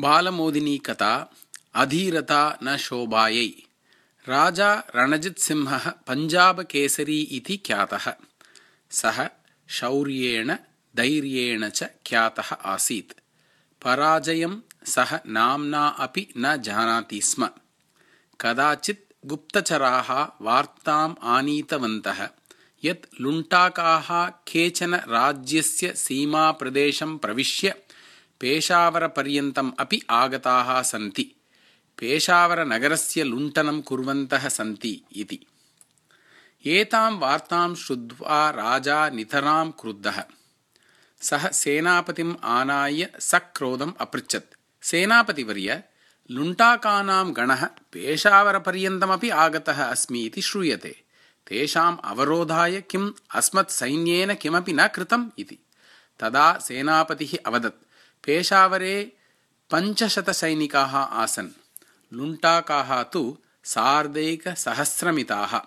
बालमोदिनी कथा अधीरता न शोभायै राजा रणजित्सिंहः पञ्जाबकेसरी इति ख्यातः सः शौर्येण धैर्येण च ख्यातः आसीत् पराजयं सः नाम्ना अपि न जानाति स्म कदाचित् गुप्तचराः वार्ताम् आनीतवन्तः यत् लुण्टाकाः केचन राज्यस्य सीमाप्रदेशं प्रविश्य पेशावरपर्यन्तम् अपि आगताः सन्ति। पेशावरनगरस्य लुण्ठनं कुर्वन्तः सन्ति इति। एतां वार्तां श्रुत्वा राजा नितरां क्रुद्धः। सः सेनापतिम् आनाय्य सक्रोधम् अपृच्छत्। सेनापतिवर्य लुण्टाकानां गणः पेशावरपर्यन्तमपि आगतः अस्मि इति श्रूयते। तेषाम् अवरोधाय किम् अस्मत्सैन्येन किमपि न कृतम् इति। तदा सेनापतिः अवदत् पेशावरे पञ्चशतसैनिकाः आसन्। लुण्टाकाः तु सार्धैकसहस्रमिताः।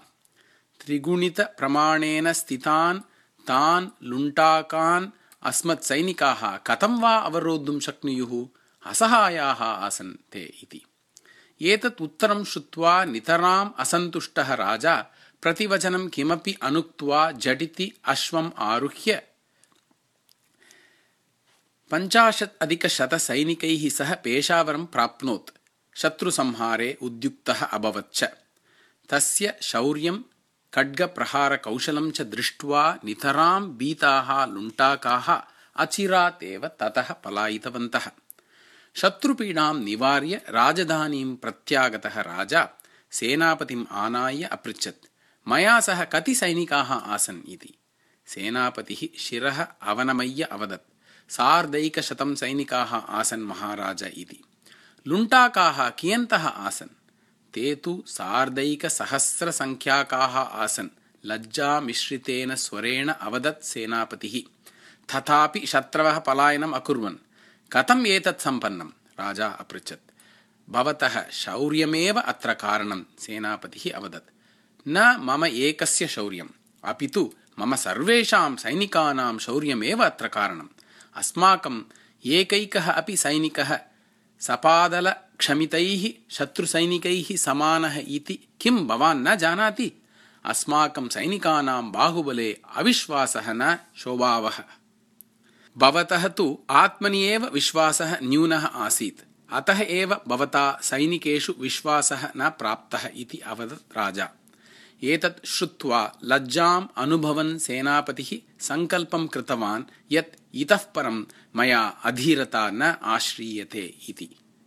त्रिगुणितप्रमाणेन स्थितान् तान् लुण्टाकान् अस्मत्सैनिकाः कथं वा अवरोद्धुं शक्नुयुः असहायाः आसन् ते इति। एतत् उत्तरं श्रुत्वा नितराम् असन्तुष्टः राजा प्रतिवचनं किमपि अनुक्त्वा झटिति अश्वम् आरुह्य पञ्चाशत् अधिकशतसैनिकैः सह पेशावरं प्राप्नोत्। शत्रुसंहारे उद्युक्तः अभवत् च। तस्य शौर्यं खड्गप्रहारकौशलं च दृष्ट्वा नितरां भीताः लुण्टाकाः अचिरात् एव ततः पलायितवन्तः। शत्रुपीडां निवार्य राजधानीं प्रत्यागतः राजा सेनापतिम् आनाय्य अपृच्छत् मया सह कति सैनिकाः आसन् इति? सेनापतिः शिरः अवनमय्य अवदत् सार्धैकशतं सैनिकाः आसन् महाराज इति। लुण्टाकाः कियन्तः आसन्? ते तु सार्धैकसहस्रसङ्ख्याकाः आसन्। लज्जामिश्रितेन स्वरेण अवदत् सेनापतिः। तथापि शत्रवः पलायनम् अकुर्वन्। कथम् एतत् सम्पन्नम्? राजा अपृच्छत्। भवतः शौर्यमेव अत्र कारणं सेनापतिः अवदत्। न मम एकस्य शौर्यम्। अपि तु मम सर्वेषां सैनिकानां शौर्यमेव अत्र कारणम् अस्माकम् एकैकः अपि सैनिकः सपादलक्षमितैः शत्रुसैनिकैः समानः इति किं भवान् न जानाति? अस्माकं सैनिकानां बाहुबले अविश्वासः न शोभावः। भवतः तु आत्मनि एव विश्वासः न्यूनः आसीत्। अतः एव भवता सैनिकेषु विश्वासः न प्राप्तः इति अवदत् राजा एतत् श्रुत्वा लज्जाम् अनुभवन् सेनापतिः सङ्कल्पं कृतवान् यत् इतः परं मया अधीरता न आश्रीयते इति